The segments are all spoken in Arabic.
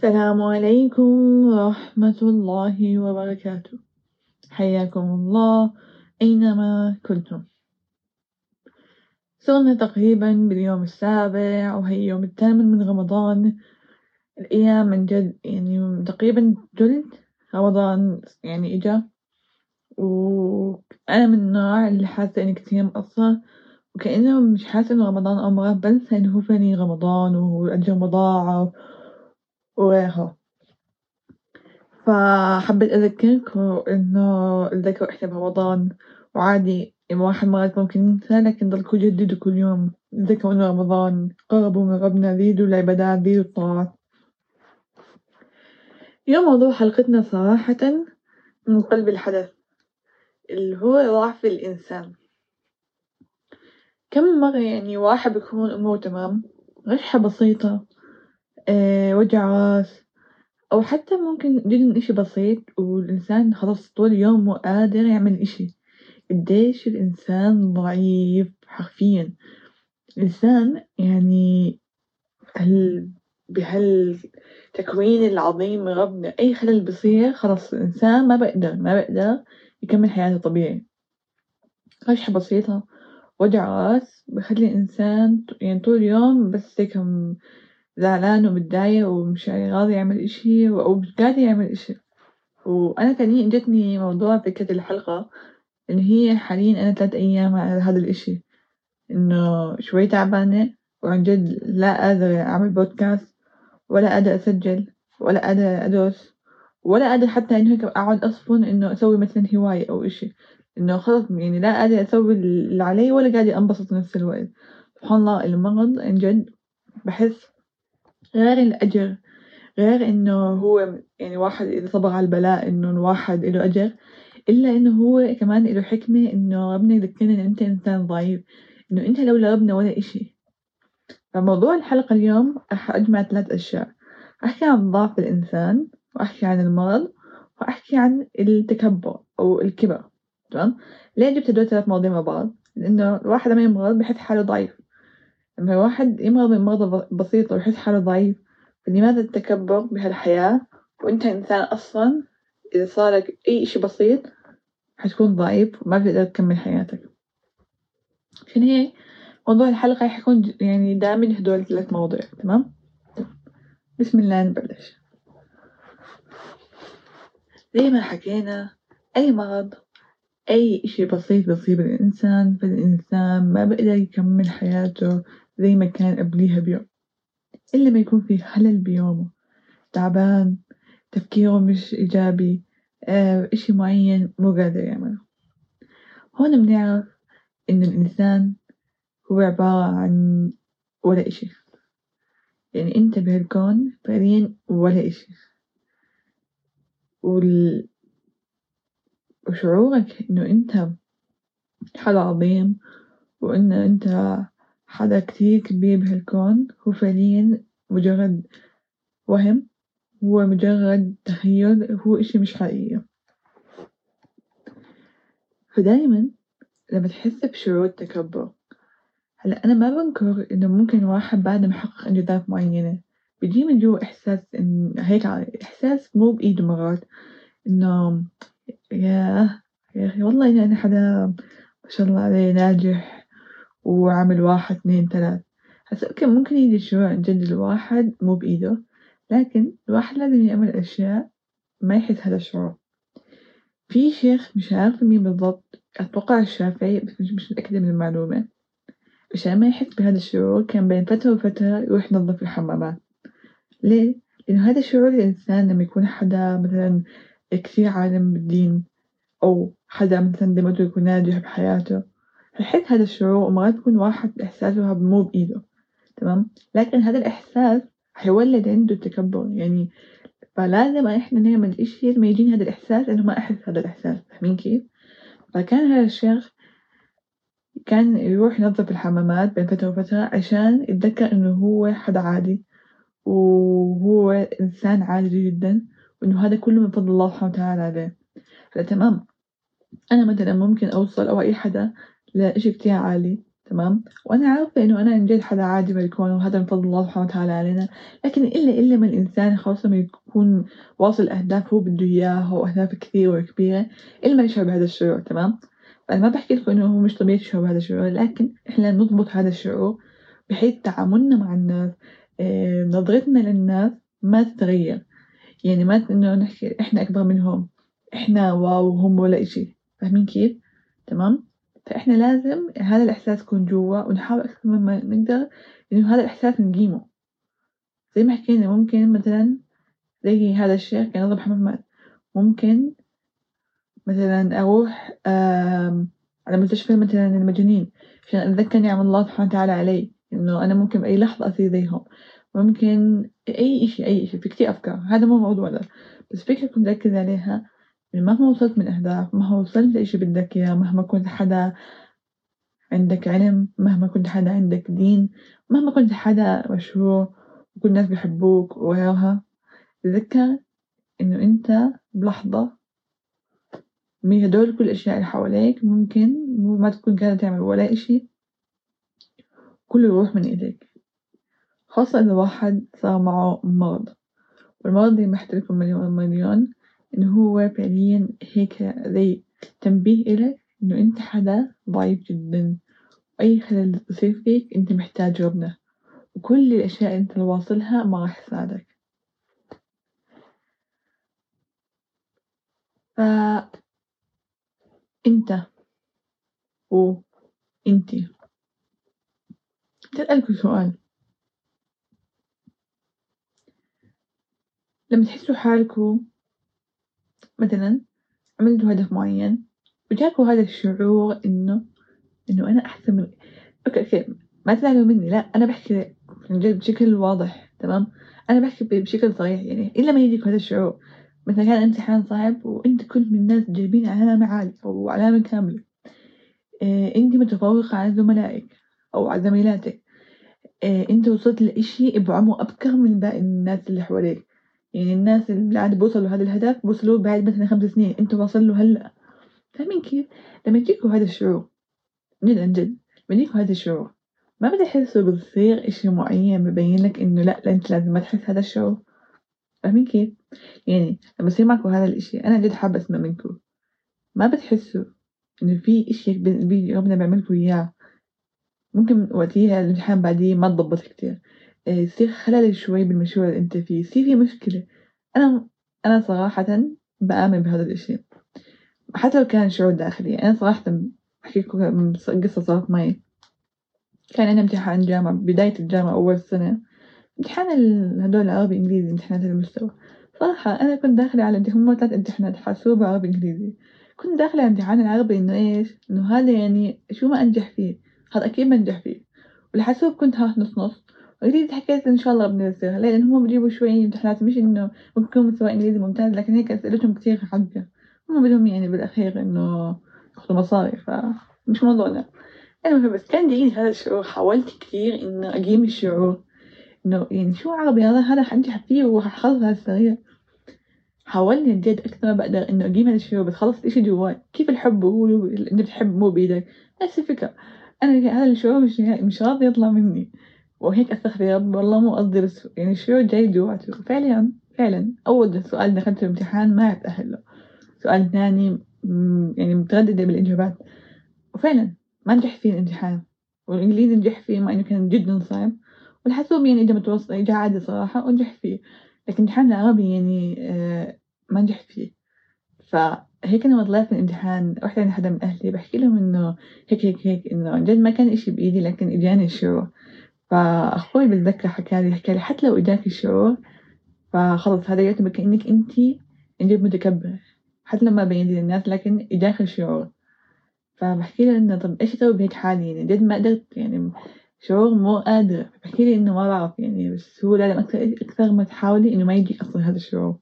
السلام عليكم ورحمة الله وبركاته. حياكم الله أينما كنتم. صرنا تقريبا باليوم السابع وهي يوم الثامن من رمضان. الأيام من جد يعني تقريبا جلد رمضان يعني إجا. وأنا من النوع اللي حاسة إني كتير مقصرة وكأنه مش حاسة إنه رمضان أمره بنسى إنه هو فعليا رمضان والأجر مضاعف وغيرها، فحبيت أذكركم إنه الذكر إحنا برمضان وعادي الواحد مرات ممكن ينسى لكن ضلكوا جددوا كل يوم تذكروا إنه رمضان. قربوا من ربنا زيدوا العبادات زيدوا الطاعات، اليوم موضوع حلقتنا صراحةً من قلب الحدث اللي هو ضعف الإنسان، كم مرة يعني واحد بيكون أموره تمام؟ رشحة بسيطة وجع راس. أو حتى ممكن جدًا إشي بسيط والإنسان خلاص طول اليوم مو قادر يعمل إشي، قديش الإنسان ضعيف حرفيًا، الإنسان يعني هال بهالتكوين العظيم ربنا أي خلل بيصير خلاص الإنسان ما بيقدر ما بيقدر يكمل حياته طبيعي، رشحة بسيطة. وجع راس بيخلي الإنسان يعني طول اليوم بس هيك زعلان ومتضايق ومش راضي يعمل إشي قادر يعمل إشي، وأنا كان جتني موضوع فكرة الحلقة إن هي حاليًا أنا تلات أيام على هذا الإشي. إنه شوي تعبانة وعن جد لا قادرة أعمل بودكاست ولا قادرة أسجل ولا قادرة أدرس ولا قادرة حتى إنه هيك أقعد أصفن إنه أسوي مثلًا هواية أو إشي. إنه خلص يعني لا قادرة أسوي اللي علي ولا قادرة أنبسط بنفس الوقت، سبحان الله المرض عن جد باحس غير الأجر. غير إنه هو يعني واحد إذا صبر على البلاء إنه الواحد إله أجر إلا إنه هو كمان إله حكمة إنه ربنا يذكرنا إن إنت إنسان ضعيف. إنه إنت لولا ربنا ولا إشي، فموضوع الحلقة اليوم راح أجمع ثلاث أشياء. أحكي عن ضعف الإنسان وأحكي عن المرض وأحكي عن التكبر أو الكبر. تمام، ليه جبت هدول الثلاث مواضيع مع بعض؟ لإنه الواحد لما يمرض بيحس حاله ضعيف. لما الواحد يمرض بمرضى بسيطة ويحس حاله ضعيف فلماذا التكبر بهالحياة؟ وإنت إنسان أصلًا إذا صارلك أي إشي بسيط حتكون ضعيف وما بتقدر تكمل حياتك، عشان هيك موضوع الحلقة راح يكون يعني دامج هدول الثلاث مواضيع تمام، بسم الله نبلش، زي ما حكينا أي مرض أي إشي بسيط بيصيب الإنسان فالإنسان ما بيقدر يكمل حياته زي ما كان قبليها بيوم، إلا ما يكون في خلل بيومه. تعبان تفكيره مش إيجابي إشي معين مو قادر يعمله، هون بنعرف إن الإنسان هو عبارة عن ولا إشي، يعني إنت بهالكون فعليًا ولا إشي، وال وشعورك إنه إنت حدا عظيم وإن إنت حدا كتير كبير بهالكون. هو فعليًا مجرد وهم هو مجرد تخيل هو إشي مش حقيقي، فدايمًا لما تحس بشعور التكبر هلأ أنا ما بنكر إنه ممكن الواحد بعد ما يحقق إنجازات معينة بيجيه من جوا إحساس إن هيك إحساس مو بإيده مرات إنه ياه يا أخي والله أنا حدا ما شاء الله عليه ناجح وعامل واحد اثنين ثلاث. هسا أوكي ممكن يجي الشعور عن جد الواحد مو بإيده لكن الواحد لازم يعمل أشياء ما يحس هذا الشعور، في شيخ مش عارفة مين بالضبط أتوقع الشافعي بس مش متأكدة من المعلومة. عشان ما يحس بهذا الشعور كان بين فترة وفترة يروح ينظف الحمامات، ليه؟ لإنه هذا شعور الإنسان لما يكون حدا مثلًا كثير عالم بالدين أو حدا مثلًا قلت يكون ناجح بحياته فيحس هذا الشعور ومرات يكون واحد إحساسه مو بإيده تمام، لكن هذا الإحساس حيولد عنده تكبر. يعني فلازم إحنا نعمل إشي لما يجيني هذا الإحساس إنه ما أحس هذا الإحساس فاهمين كيف؟ فكان هذا الشيخ كان يروح ينظف الحمامات بين فترة وفترة عشان يتذكر إنه هو حدا عادي وهو إنسان عادي جدًا. وإنه هذا كله من فضل الله سبحانه وتعالى عليه، فتمام. أنا مثلًا ممكن أوصل أو أي حدا لإشي كتير عالي. تمام، وأنا عارفة إنه أنا عن جد حدا عادي بالكون وهذا من فضل الله سبحانه وتعالى علينا، لكن إلا إلا ما الإنسان خلاص لما يكون واصل أهداف هو بده إياها وأهداف كثيرة وكبيرة إلا ما يشعر بهذا الشعور. تمام، أنا ما باحكي لكم إنه هو مش طبيعي تشعروا بهذا الشعور لكن إحنا نضبط هذا الشعور بحيث تعاملنا مع الناس نظرتنا للناس ما تتغير، يعني ما إنه نحكي إحنا أكبر منهم إحنا واو وهم ولا إشي. فاهمين كيف؟ تمام؟ فإحنا لازم هذا الإحساس يكون جوا ونحاول أكثر مما نقدر إنه هذا الإحساس نقيمه، زي ما حكينا ممكن مثلًا زي هذا الشيخ كان الله مات ممكن مثلًا أروح على مستشفى مثلًا المجانين عشان أتذكر نعم الله سبحانه وتعالى علي إنه أنا ممكن بأي لحظة أصير زيهم، ممكن أي إشي أي إشي في كتير أفكار. هذا مو موضوعنا بس فكرة كنت أركز عليها مهما وصلت من أهداف مهما وصلت لإشي بدك إياه مهما كنت حدا عندك علم مهما كنت حدا عندك دين مهما كنت حدا مشهور وكل الناس بيحبوك وغيرها تذكر إنه أنت بلحظة من هدول كل الأشياء اللي حواليك ممكن ما تكون قادر تعمل ولا إشي كله يروح من إيديك. خاصة إذا واحد صار معه مرض والمرض حكيت لكم مليون مليون إنه هو فعليًا هيك زي تنبيه إلك إنه أنت حدا ضعيف جدًا وأي خلل بيصير فيك أنت محتاج ربنا وكل الأشياء اللي أنت واصلها ما راح تساعدك. فأنت وإنتي بدي أسألكوا سؤال لما تحسوا حالكوا مثلًا عملتوا هدف معين وجاكوا هذا الشعور إنه إنه أنا أحسن من okay okay ما تزعلوا مني لأ أنا باحكي عن جد بشكل واضح تمام، أنا باحكي بشكل صريح يعني إلا ما يجيك هذا الشعور. مثلًا كان امتحان صعب وأنت كنت من الناس جايبين علامة عالية أو علامة كاملة. أنت متفوقة على زملائك أو على زميلاتك. أنت وصلت لإشي بعمر أبكر من باقي الناس اللي حواليك، يعني الناس اللي عاد بيوصلوا لهذا الهدف بيوصلوه بعد مثلًا خمس سنين. أنت واصل له هلأ. فاهمين كيف؟ لما يجيكوا هذا الشعور جد عن جد لما يجيكوا هذا الشعور ما بتحسوا بتصير إشي معين ببين لك إنه لأ أنت لازم ما تحس هذا الشعور. فاهمين كيف؟ يعني لما يصير معكوا هذا الإشي أنا جد حابة أسمع منكم ما بتحسوا إنه في بيجي ربنا بيعملكوا إياه. ممكن وقتيها الامتحان بعديه ما تضبط كتير. يصير خلل شوي بالمشروع اللي أنت فيه. يصير في مشكلة. أنا أنا صراحةً بآمن بهذا الإشي. حتى لو كان شعور داخلي. أنا صراحةً باحكي لكم قصة صارت معي. كان عندنا امتحان جامعة بداية الجامعة أول سنة. امتحان هدول العربي إنجليزي امتحانات المستوى. صراحة أنا كنت داخلة على هما تلات امتحانات حاسوب وعربي إنجليزي. كنت داخلة على امتحان العربي إنه إيش؟ إنه هذا يعني شو ما أنجح فيه. هذا أكيد بنجح فيه. والحاسوب كنت ها نص نص. والإنجليزي حكيت إن شاء الله ليه لأن هما بيجيبوا شوي امتحانات مش ممكن يكون مستوى إنجليزي ممتاز لكن هيك أسئلتهم كتير حقة هما بدهم يعني بالأخير إنه ياخدوا مصاري فمش موضوعنا المهم بس كان جايني هذا الشعور. حاولت كتير إنه أقيم الشعور. إنه يعني شو عربي هذا؟ هذا حنجح فيه وححفظ هالسريع حاولت جد أكثر ما بقدر إنه أقيم هذا الشعور بس خلص الإشي جواي. كيف الحب هو اللي بتحب مو بإيدك؟ نفس الفكرة. أنا هذا الشعور مش مش راضي يطلع مني. وهيك أستغفر يا رب والله مو قصدي يعني الشعور جاي جواته فعليًا فعلًا أول سؤال دخلت الامتحان ما عرفت أحله. سؤال ثاني يعني مترددة بالإجابات. وفعلًا ما نجحت فيه الامتحان. والإنجليزي نجحت فيه مع إنه كان جدًا صعب. والحاسوب يعني إجا متوسط إجا عادي صراحة ونجحت فيه. لكن امتحان العربي يعني ما نجحت فيه. فهيك لما طلعت من الامتحان. رحت عند حدا من أهلي باحكي لهم إنه هيك هيك هيك إنه عن جد ما كان إشي بإيدي لكن إجاني الشعور فأخوي بتذكر حكالي حكالي حتى لو إجاك الشعور فخلص هذا يعتبر كأنك إنتي عن جد متكبرة حتى لو ما بينتي للناس لكن إجاك الشعور فباحكي له إنه طب إيش أسوي بهيك حالي؟ يعني جد ما قدرت يعني شعور مو قادرة باحكي لي إنه ما بعرف يعني بس هو لازم أكثر أكثر ما تحاولي إنه ما يجيك أصلًا هذا الشعور.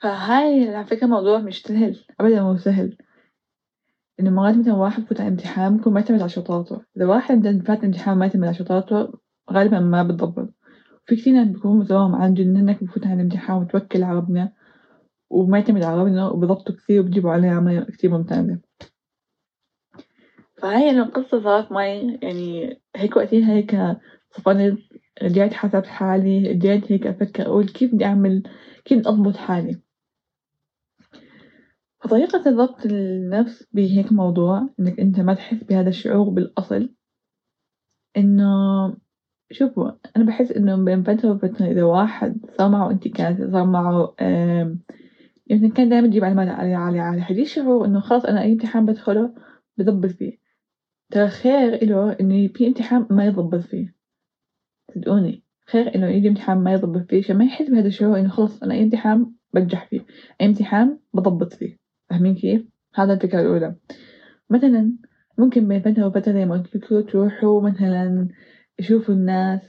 فهاي على فكرة موضوع مش سهل أبدًا مو سهل. إنه مرات مثلًا واحد بفوت على امتحان ممكن ما يعتمد على شطارته إذا واحد فات امتحان ما يعتمد على شطارته غالبًا ما بتضبط. وفي كتير ناس بيكونوا مستواهم عالي جدًا إنك بفوت على الامتحان وتوكل على ربنا وما يعتمد على ربنا وبيضبطوا كتير وبيجيبوا عليه أعمال كتير ممتازة. فهاي القصة صارت معي يعني هيك وقتها هيك صفنت رجعت حسبت حالي رجعت هيك أفكر أقول كيف بدي أعمل كيف أضبط حالي، فطريقة ضبط النفس بهيك موضوع إنك إنت ما تحس بهذا الشعور بالأصل إنه شوفوا أنا باحس إنه بين فترة وفترة إذا واحد صار معه انتكاسة صار معه يعني كان دايمًا يجيب علامات عالية عالية عالية حيجيه شعور إنه خلاص أنا أي امتحان بدخله بضبط فيه، ترى خير إله إنه في امتحان ما يضبط فيه، صدقوني خير إنه ييجي امتحان ما يضبط فيه عشان ما يحس بهذا الشعور إنه خلاص أنا أي امتحان بنجح فيه، أي امتحان بضبط فيه، فاهمين كيف؟ هذا الفكرة الأولى، مثلًا ممكن بين فترة وفترة زي ما قلت لكم تروحوا مثلًا تشوفوا الناس.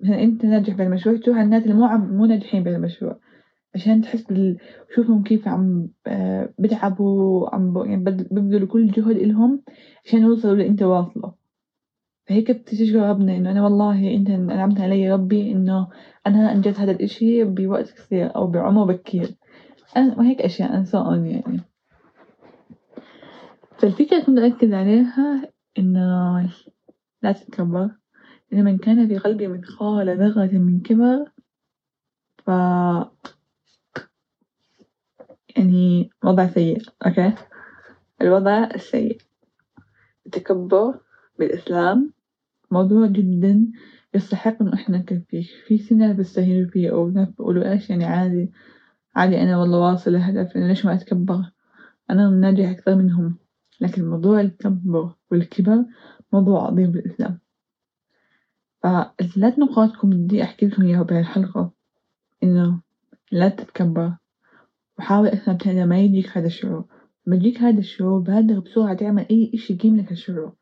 مثلًا أنت ناجح بالمشروع تروح على الناس اللي مو عم مو ناجحين بالمشروع. عشان تحس بال تشوفهم كيف عم بيتعبوا عم يعني بيبذلوا كل جهد إلهم عشان يوصلوا اللي أنت واصله، فهيك بتشكر ربنا إنه أنا والله أنت أنعمت علي ربي إنه أنا أنجزت هذا الإشي بوقت قصير أو بعمر بكير، أنا وهيك أشياء on يعني، فالفكرة كنت أركز عليها إنه لا تتكبر. إن من كان في قلبي مثقال ذرة من كبر ف يعني وضع سيء أوكي، الوضع السيء، التكبر بالإسلام موضوع جدًا يستحق إنه إحنا نركز فيه، في ناس بيستهينوا فيه أو بيقولوا إيش يعني عادي. عادي أنا والله واصلة لهدفي ليش ما أتكبر؟ أنا ناجح أكثر منهم، لكن موضوع التكبر والكبر موضوع عظيم بالإسلام، فالثلاث نقاط كنت بدي أحكي لكم إياها بهالحلقة إنه لا تتكبر. وحاول افهم تاني ما يجيك هذا الشعور، لما يجيك هذا الشعور بادر بسرعة تعمل أي إشي يقيم لك الشعور،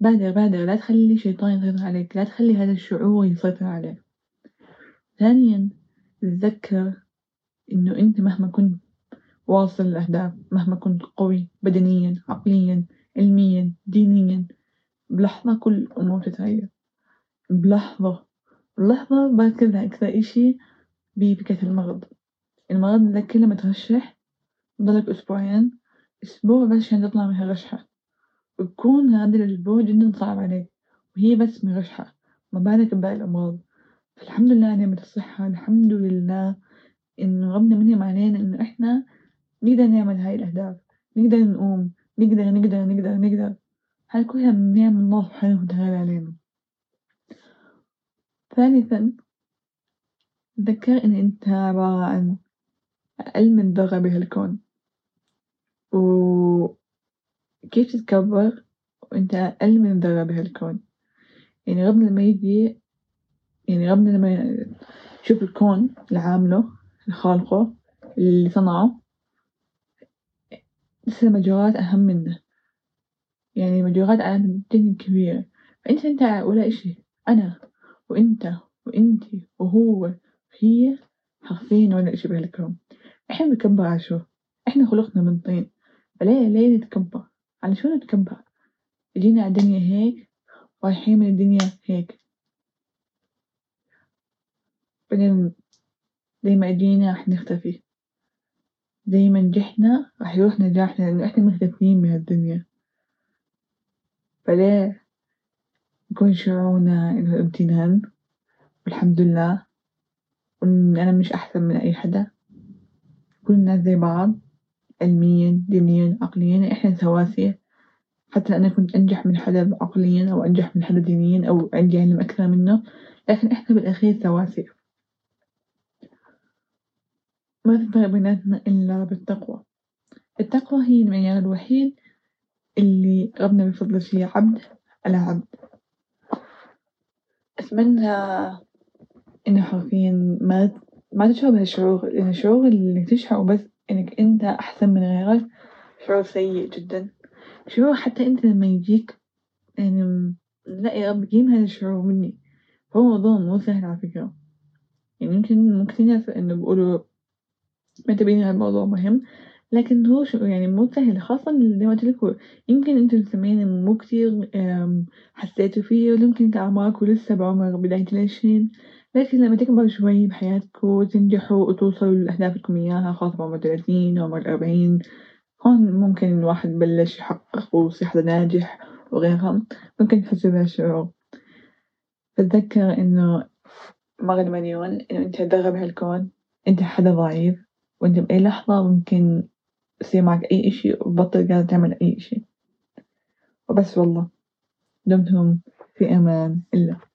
بادر بادر لا تخلي الشيطان يسيطر عليك لا تخلي هذا الشعور يسيطر عليك، ثانيًا تتذكر إنه أنت مهما كنت واصل للأهداف مهما كنت قوي بدنيًا عقليًا علميًا دينيًا بلحظة كل الأمور تتغير. بلحظة اللحظة بركز أكثر إشي بفكرة المرض، المرض ده كل ما ترشح تضلك أسبوعين أسبوع بس عشان تطلع من هالرشحة، وتكون هذا الأسبوع جدًا صعب عليك وهي بس من رشحة ما بالك بباقي الأمراض، فالحمد لله نعمة الصحة الحمد لله إنه ربنا منعم علينا إنه إحنا نقدر نعمل هاي الأهداف نقدر نقوم نقدر نقدر نقدر نقدر. هاي كلها من نعم الله سبحانه وتعالى علينا، ثالثًا تذكر إن أنت عبارة عن أقل من ذرة بهالكون، وكيف تتكبر وأنت أقل من ذرة بهالكون، يعني ربنا لما يجي يعني ربنا لما يشوف الكون اللي عامله اللي خالقه اللي صنعه. لسه مجرات أهم منه، يعني مجرات عالم جدًا كبيرة فأنت أنت ولا إشي. أنا وأنت وأنتي وهو وهي حرفيًا ولا إشي بهالكون، إحنا بنتكبر على شو؟ إحنا خلقنا من طين. فليه ليه نتكبر؟ على شو نتكبر؟ جينا عالدنيا هيك ورايحين من الدنيا هيك، بعدين زي ما جينا راح نختفي، زي ما نجحنا راح يروح نجاحنا لإنه إحنا مختفيين من هالدنيا، فليه يكون شعورنا إنه امتنان والحمد لله. وإن أنا مش أحسن من أي حدا، كل الناس زي بعض علميًا دينيًا عقليًا. إحنا سواسية، حتى أنا كنت أنجح من حدا عقليًا أو أنجح من حدا دينيًا أو عندي علم أكثر منه. لكن إحنا بالأخير سواسية، ما في بيناتنا إلا بالتقوى، التقوى هي المعيار الوحيد اللي ربنا بيفضل فيه عبد على عبد، أتمنى إنه حرفيًا ما ما تشعر بهالشعور لإن الشعور اللي تشعره بس إنك إنت أحسن من غيرك شعور سيء جدًا، شعور حتى إنت لما يجيك يعني لا يا رب جيب هذا الشعور مني، هو موضوع مو سهل على فكرة، يعني يمكن كتير ناس إنه بيقولوا معتبرين هالموضوع مهم لكن هو ش يعني مو سهل خاصةً زي ما قلت لكم يمكن أنتم مستمعين مو كتير حسيتوا فيه ويمكن أعماركم لسه بعمر بداية العشرين، لكن لما تكبروا شوي بحياتكم وتنجحوا وتوصلوا لأهدافكم إياها خاصة بعمر الثلاثين عمر الأربعين هون ممكن الواحد يبلش يحقق ويصير حدا ناجح وغيرها ممكن تحسي بهالشعور، بتذكر إنه مرة المليون إنه إنتي هتدغري بهالكون إنتي حدا ضعيف. وإنتي بأي لحظة ممكن يصير معك أي إشي وتبطل قادرة تعمل أي إشي، وبس والله دمتم في أمان الله.